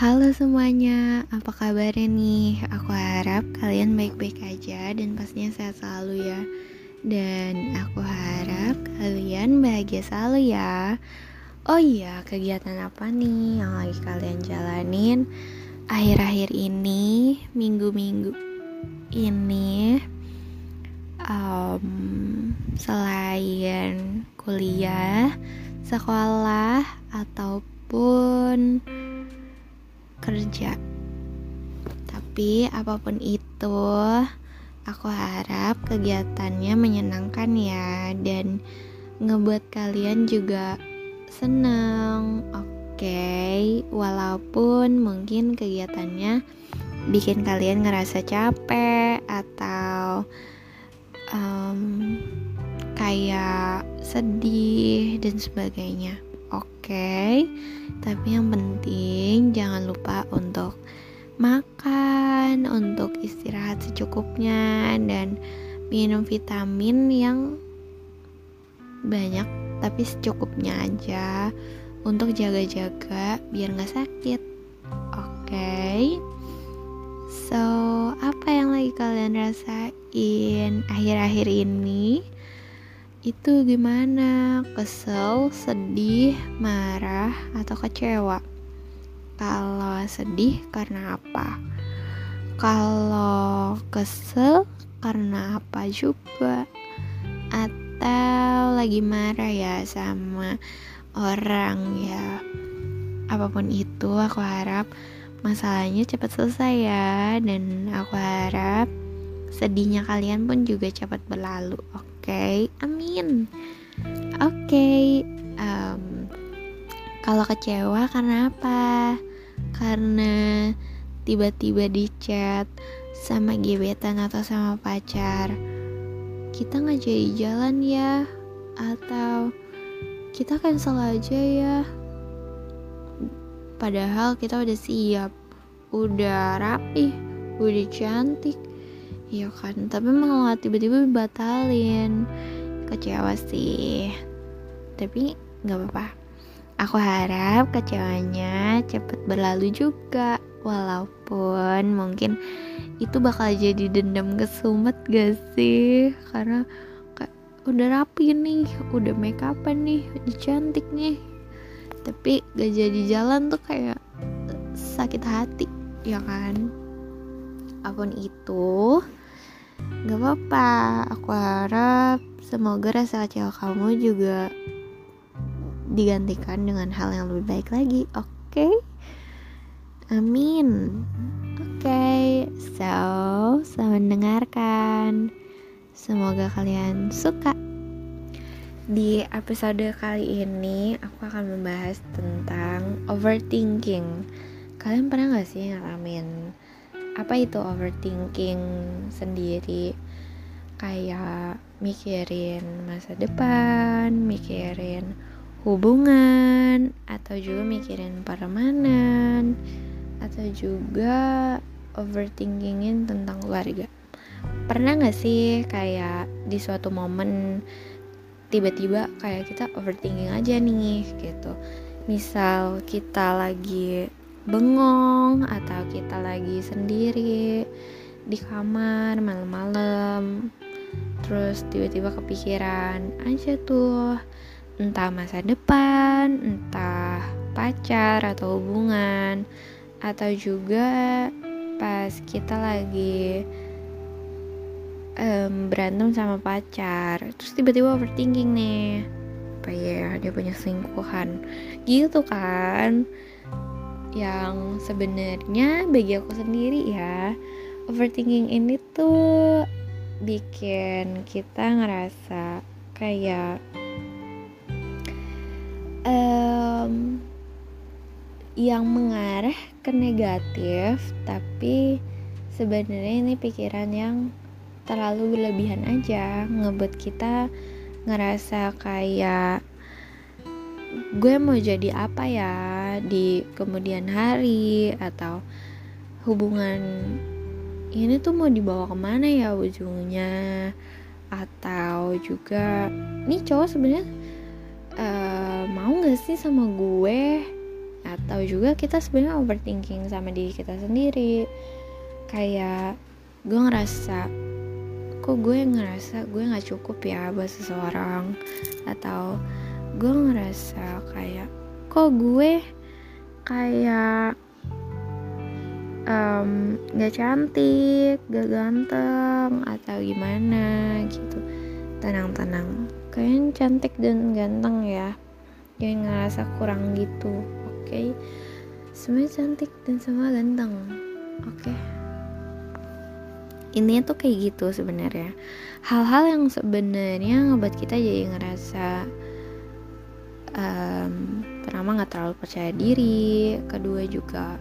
Halo semuanya, apa kabarnya nih? Aku harap kalian baik-baik aja dan pastinya sehat selalu ya. Dan aku harap kalian bahagia selalu ya. Oh iya, kegiatan apa nih yang lagi kalian jalanin Akhir-akhir ini, minggu-minggu ini? Um, Selain kuliah, sekolah, ataupun kerja. Tapi apa pun itu, aku harap kegiatannya menyenangkan ya dan ngebuat kalian juga seneng. Oke, walaupun mungkin kegiatannya bikin kalian ngerasa capek atau um, kayak sedih dan sebagainya. Oke, okay? tapi yang penting jangan lupa untuk makan, untuk istirahat secukupnya, dan minum vitamin yang banyak tapi secukupnya aja untuk jaga-jaga biar nggak sakit. Oke, okay? so apa yang lagi kalian rasain akhir-akhir ini? Itu gimana? Kesel, sedih, marah, atau kecewa? Kalau sedih karena apa? Kalau kesel karena apa juga? Atau lagi marah ya sama orang ya? Apa pun itu, aku harap masalahnya cepat selesai ya, dan aku harap sedihnya kalian pun juga cepat berlalu. Oke okay? amin. Oke okay, um, kalau kecewa karena apa? Karena tiba-tiba di chat sama gebetan atau sama pacar. Kita nggak jadi jalan ya atau kita cancel aja ya. Padahal kita udah siap udah rapi udah cantik Iya kan, tapi malah tiba-tiba batalin Kecewa sih. Tapi gak apa-apa. Aku harap kecewanya cepet berlalu juga. Walaupun mungkin itu bakal jadi dendam kesumet gak sih? Karena kayak udah rapi nih, udah make upan nih, udah cantik nih. Tapi gak jadi jalan tuh kayak sakit hati ya kan? Apa pun itu Gak apa-apa, aku harap semoga rasa kecewa kamu juga digantikan dengan hal yang lebih baik lagi, oke? Okay? Amin. Oke, okay, so selamat mendengarkan. Semoga kalian suka. Di episode kali ini aku akan membahas tentang overthinking. Kalian pernah gak sih ngalamin apa itu overthinking sendiri kayak mikirin masa depan, mikirin hubungan, atau juga mikirin permanen, atau juga overthinkingin tentang keluarga. Pernah gak sih kayak di suatu momen tiba-tiba kayak kita overthinking aja nih gitu. Misal kita lagi bengong atau kita lagi sendiri di kamar malam-malam. Terus tiba-tiba kepikiran aja tuh entah masa depan entah pacar atau hubungan atau juga pas kita lagi um, berantem sama pacar. Terus tiba-tiba overthinking nih. Apa ya dia punya selingkuhan. Gitu kan yang sebenarnya bagi aku sendiri ya overthinking ini tuh bikin kita ngerasa kayak um, yang mengarah ke negatif tapi sebenarnya ini pikiran yang terlalu berlebihan aja ngebuat kita ngerasa kayak gue mau jadi apa ya di kemudian hari atau hubungan ini tuh mau dibawa ke mana ya ujungnya? Atau juga nih cowok sebenarnya uh, mau gak sih sama gue? Atau juga kita sebenarnya overthinking sama diri kita sendiri. Kayak gue ngerasa kok gue ngerasa gue nggak cukup ya buat seseorang? Atau gue ngerasa kayak kok gue kayak um, cantik, gak ganteng atau gimana gitu. Tenang-tenang, kalian cantik dan ganteng ya. Jangan ngerasa kurang gitu, oke? Okay? Semua cantik dan semua ganteng, oke? Okay? Ini tuh kayak gitu sebenarnya. Hal-hal yang sebenarnya ngebuat kita jadi ngerasa um, pertama nggak terlalu percaya diri, kedua juga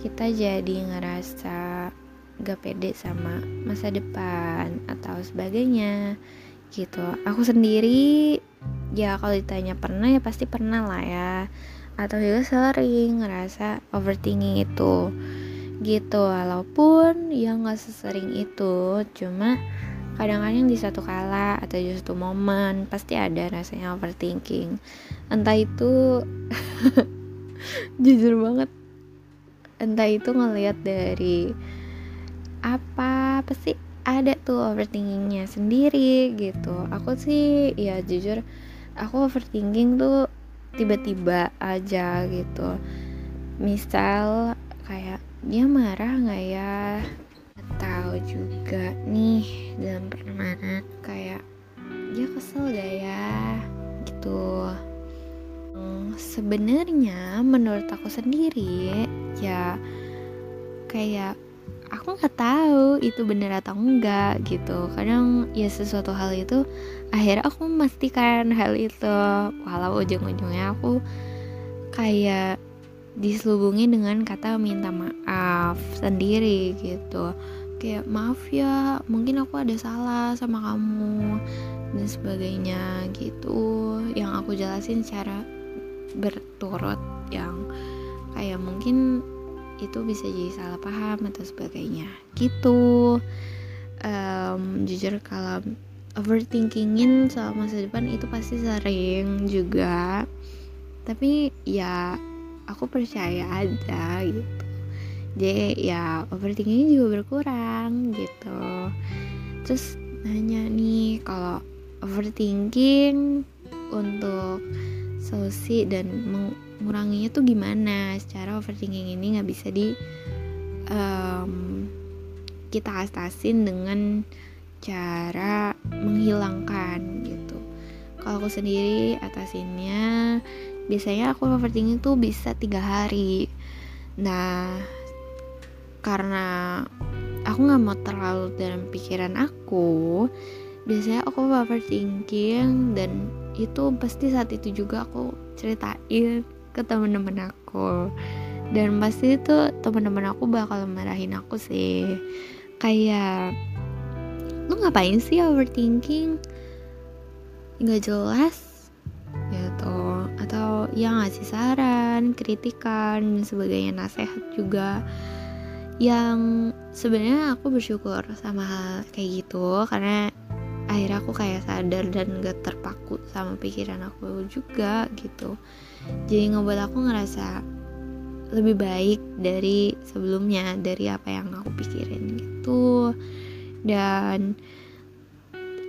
kita jadi ngerasa gak pede sama masa depan atau sebagainya gitu. Aku sendiri ya kalau ditanya pernah ya pasti pernah lah ya. Atau juga sering ngerasa overthinking itu gitu. Walaupun ya nggak sesering itu cuma kadang-kadang di satu kala atau di satu momen pasti ada rasanya overthinking. Entah itu jujur banget. Entah itu ngelihat dari apa sih ada tuh overthinkingnya sendiri gitu. Aku sih ya jujur aku overthinking tuh tiba-tiba aja gitu. Misal kayak dia marah nggak ya atau juga nih dalam pertemanan kayak dia kesel gak ya gitu. Sebenarnya menurut aku sendiri ya kayak aku nggak tahu itu benar atau enggak gitu. Kadang ya sesuatu hal itu akhirnya aku memastikan hal itu. Walau ujung-ujungnya aku kayak diselubungi dengan kata minta maaf sendiri gitu kayak maaf ya mungkin aku ada salah sama kamu dan sebagainya gitu. Yang aku jelasin secara berturut yang kayak mungkin itu bisa jadi salah paham atau sebagainya. Gitu. Um, jujur kalau overthinkingin soal masa depan itu pasti sering juga. Tapi ya aku percaya aja gitu jadi ya overthinking juga berkurang gitu. Terus nanya nih kalau overthinking untuk solusi dan menguranginya tuh gimana? Secara overthinking ini nggak bisa di um, kita atasin dengan cara menghilangkan gitu. Kalau aku sendiri atasinnya biasanya aku overthinking tuh bisa tiga hari. Nah karena aku nggak mau terlalu dalam pikiran aku biasanya aku overthinking dan itu pasti saat itu juga aku ceritain ke teman-teman aku. Dan pasti itu teman-teman aku bakal marahin aku sih. Kayak lu ngapain sih overthinking? Nggak jelas? Gitu. Atau ya ngasih saran kritikan dan sebagainya nasihat juga yang sebenarnya aku bersyukur sama hal kayak gitu karena akhirnya aku kayak sadar dan gak terpaku sama pikiran aku juga gitu. Jadi ngebuat aku ngerasa lebih baik dari sebelumnya dari apa yang aku pikirin gitu. Dan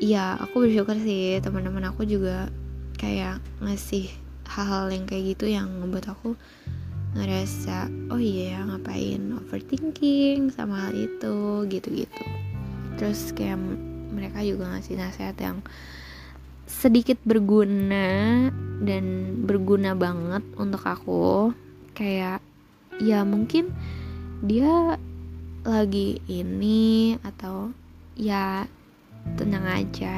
ya aku bersyukur sih teman-teman aku juga kayak ngasih hal-hal yang kayak gitu yang ngebuat aku ngerasa oh iya ya ngapain overthinking sama hal itu gitu-gitu. Terus kayak mereka juga ngasih nasihat yang sedikit berguna dan berguna banget untuk aku. Kayak ya mungkin dia lagi ini atau ya tenang aja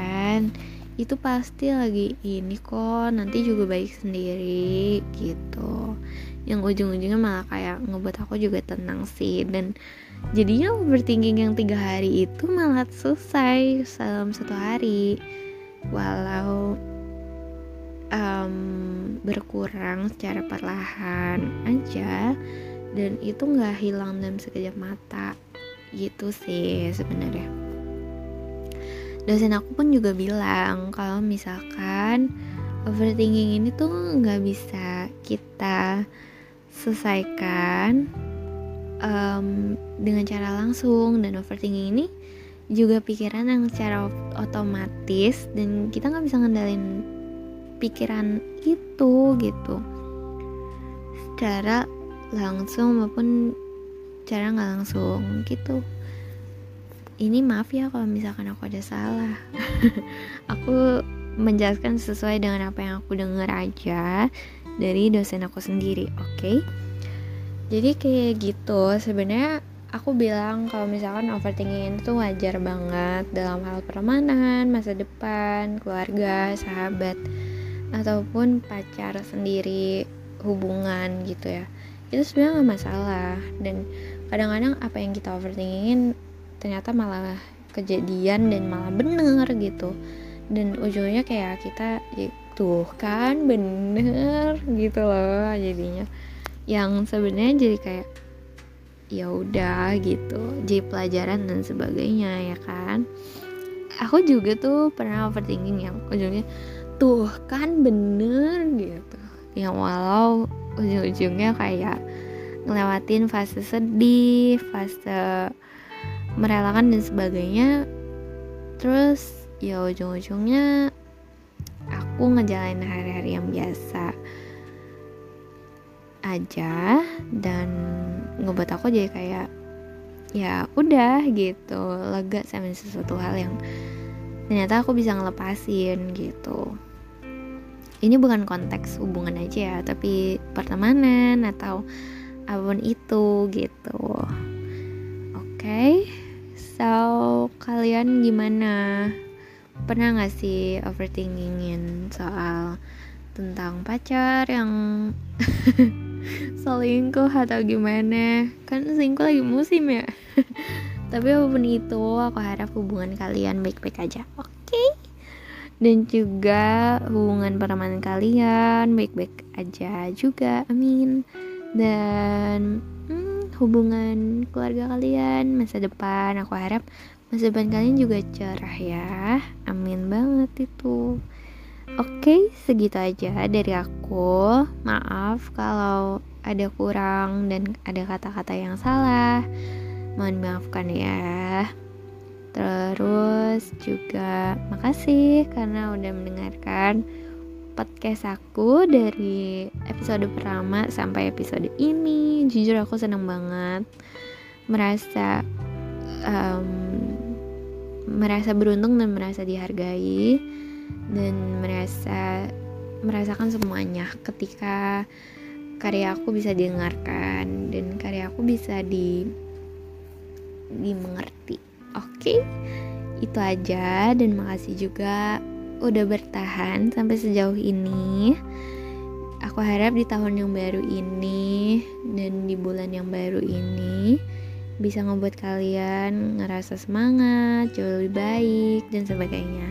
itu pasti lagi ini kok nanti juga baik sendiri gitu. Yang ujung-ujungnya malah kayak ngebuat aku juga tenang sih. Dan jadinya overthinking yang tiga hari itu malah selesai dalam satu hari. Walau um, berkurang secara perlahan aja dan itu nggak hilang dalam sekejap mata. Gitu sih sebenarnya dosen aku pun juga bilang kalau misalkan overthinking ini tuh nggak bisa kita selesaikan um, dengan cara langsung. Dan overthinking ini juga pikiran yang secara otomatis dan kita nggak bisa ngendalin pikiran itu gitu. Secara langsung maupun cara nggak langsung gitu ini maaf ya kalau misalkan aku ada salah aku menjelaskan sesuai dengan apa yang aku dengar aja dari dosen aku sendiri oke okay? jadi kayak gitu sebenarnya aku bilang kalau misalkan overthinking itu wajar banget dalam hal pertemanan, masa depan, keluarga, sahabat, ataupun pacar sendiri, hubungan gitu ya. Itu sebenarnya nggak masalah dan kadang-kadang apa yang kita overthinkingin ternyata malah kejadian dan malah bener gitu. Dan ujungnya kayak kita ya, tuh kan bener gitu loh jadinya. Yang sebenarnya jadi kayak ya udah gitu jadi pelajaran dan sebagainya ya kan? Aku juga tuh pernah overthinking yang ujungnya tuh kan bener gitu. Yang walau ujung-ujungnya kayak ngelewatin fase sedih fase merelakan dan sebagainya. Terus ya ujung-ujungnya aku ngejalanin hari-hari yang biasa aja dan ngebuat aku jadi kayak ya udah gitu lega sama sesuatu hal yang ternyata aku bisa ngelepasin gitu. Ini bukan konteks hubungan aja ya tapi pertemanan atau apa pun itu gitu. Oke. okay? Kalian gimana? Pernah gak sih overthinkingin soal tentang pacar yang selingkuh atau gimana? Kan selingkuh lagi musim ya. Tapi apa pun itu aku harap hubungan kalian baik-baik aja oke? Okay? dan juga hubungan pertemanan kalian baik-baik aja juga amin. Dan hmm, hubungan keluarga kalian masa depan aku harap masa depan kalian juga cerah ya amin banget itu Oke, segitu aja dari aku. Maaf kalau ada kurang dan ada kata-kata yang salah. Mohon maafkan ya. Terus juga makasih karena udah mendengarkan podcast aku dari episode pertama sampai episode ini. Jujur aku senang banget merasa um, merasa beruntung dan merasa dihargai dan merasa merasakan semuanya ketika karya aku bisa didengarkan dan karya aku bisa di dimengerti. Oke, okay? itu aja dan makasih juga udah bertahan sampai sejauh ini. Aku harap di tahun yang baru ini dan di bulan yang baru ini bisa ngebuat kalian ngerasa semangat, jauh lebih baik dan sebagainya.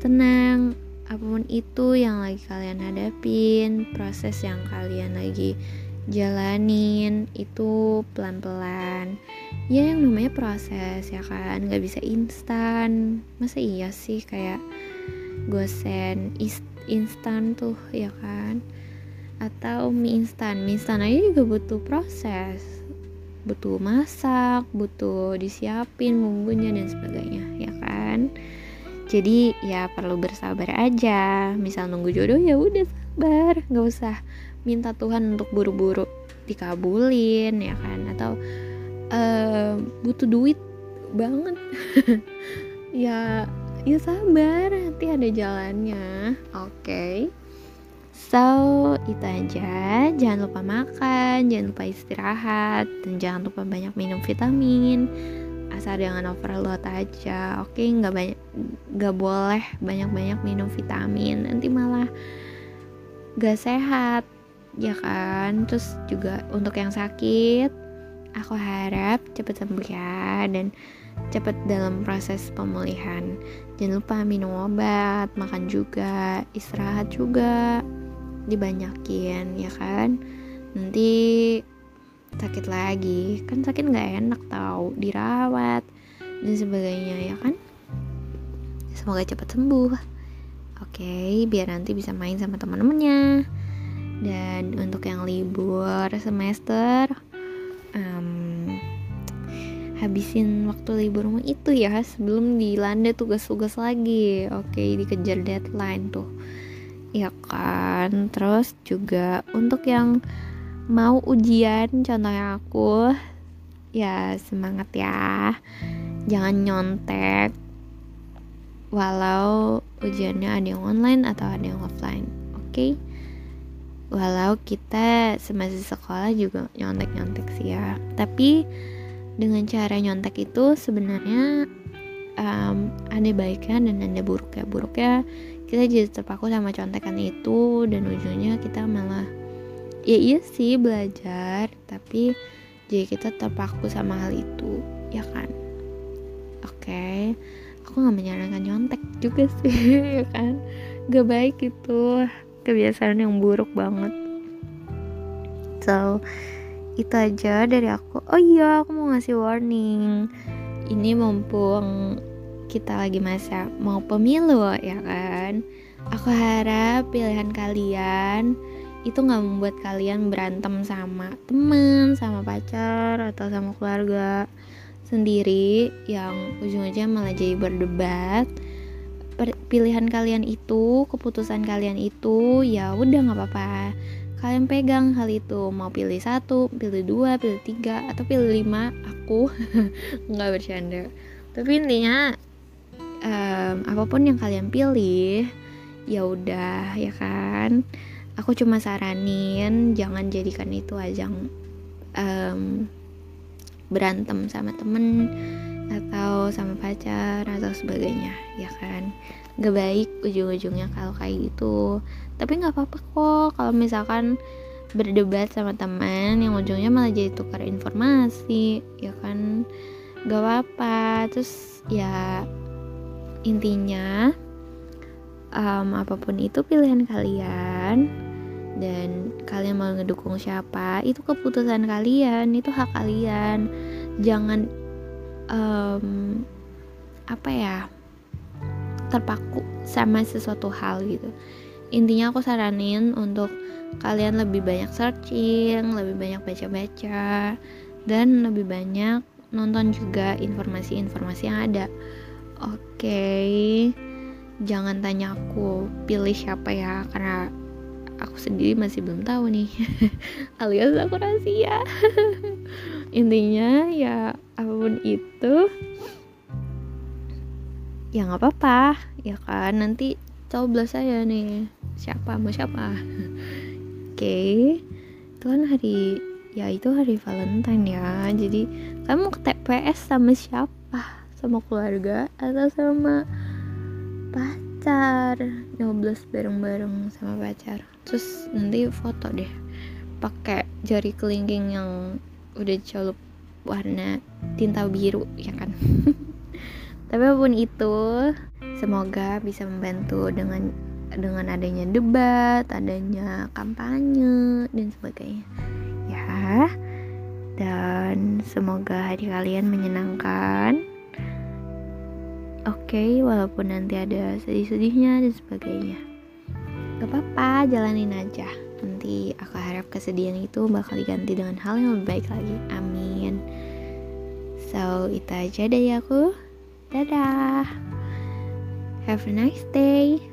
Tenang apa pun itu yang lagi kalian hadapin proses yang kalian lagi jalanin itu pelan-pelan. Ya yang namanya proses ya kan? Nggak bisa instan. Masa iya sih kayak gosen instan tuh ya kan? Atau mie instan. Mie instan aja juga butuh proses butuh masak butuh disiapin bumbunya dan sebagainya ya kan? Jadi ya perlu bersabar aja. Misal nunggu jodoh ya udah sabar. Nggak usah minta Tuhan untuk buru-buru dikabulin ya kan? Atau uh, butuh duit banget. Ya ya sabar nanti ada jalannya. Oke. okay. Itu aja. Jangan lupa makan, jangan lupa istirahat, dan jangan lupa banyak minum vitamin. Asal jangan overload aja oke? Nggak banyak nggak boleh banyak-banyak minum vitamin. Nanti malah gak sehat ya kan? Terus juga untuk yang sakit aku harap cepet sembuh ya dan cepet dalam proses pemulihan. Jangan lupa minum obat makan juga istirahat juga dibanyakin ya kan? Nanti sakit lagi. Kan sakit nggak enak tau dirawat dan sebagainya ya kan? Semoga cepat sembuh. Oke biar nanti bisa main sama teman-temannya dan untuk yang libur semester um, habisin waktu liburmu itu ya sebelum dilanda tugas-tugas lagi. Oke dikejar deadline tuh ya kan? Terus juga untuk yang mau ujian contohnya aku ya semangat ya. Jangan nyontek walau ujiannya ada yang online atau ada yang offline oke? Okay? walau kita semasa sekolah juga nyontek-nyontek sih ya. Tapi dengan cara nyontek itu sebenarnya um, ada baiknya dan ada buruknya. Buruknya kita jadi terpaku sama contekan itu dan ujungnya kita malah ya iya sih belajar tapi jadi kita terpaku sama hal itu ya kan? Oke okay. aku nggak menyarankan nyontek juga sih ya kan? Gak baik itu kebiasaan yang buruk banget. So itu aja dari aku. Oh iya aku mau ngasih warning. Ini mumpung kita lagi masa mau pemilu ya kan? Aku harap pilihan kalian itu nggak membuat kalian berantem sama temen sama pacar atau sama keluarga sendiri yang ujung-ujungnya malah jadi berdebat. Pilihan kalian itu keputusan kalian itu ya udah nggak apa-apa. Kalian pegang hal itu mau pilih satu pilih dua pilih tiga atau pilih lima aku nggak bercanda. Tapi intinya um, apa pun yang kalian pilih ya udah ya kan? Aku cuma saranin jangan jadikan itu ajang um, berantem sama temen atau sama pacar atau sebagainya ya kan? Gak baik ujung-ujungnya kalau kayak gitu. Tapi nggak apa-apa kok kalau misalkan berdebat sama teman yang ujungnya malah jadi tukar informasi ya kan? Gak apa-apa. Terus ya intinya um, apa pun itu pilihan kalian. Dan kalian mau ngedukung siapa itu keputusan kalian itu hak kalian. Jangan um, apa ya terpaku sama sesuatu hal gitu. Intinya aku saranin untuk kalian lebih banyak searching lebih banyak baca-baca dan lebih banyak nonton juga informasi-informasi yang ada. Oke okay. jangan tanya aku pilih siapa ya karena aku sendiri masih belum tahu nih. Alias aku rahasia. Intinya ya apa pun itu ya nggak apa-apa ya kan? Nanti coblos saya nih siapa mau siapa. Oke okay. itu kan hari ya itu hari Valentine ya. Jadi kamu ke TPS sama siapa sama keluarga atau sama pacar. Nyoblos bareng-bareng sama pacar. Terus nanti foto deh. Pakai jari kelingking yang udah celup warna tinta biru ya kan? Tapi apa pun itu semoga bisa membantu dengan dengan adanya debat adanya kampanye dan sebagainya. Ya. Dan semoga hari kalian menyenangkan oke okay, walaupun nanti ada sedih-sedihnya dan sebagainya. Gak apa-apa jalanin aja. Nanti aku harap kesedihan itu bakal diganti dengan hal yang lebih baik lagi. Amin. So itu aja dari aku. Dadah. Have a nice day.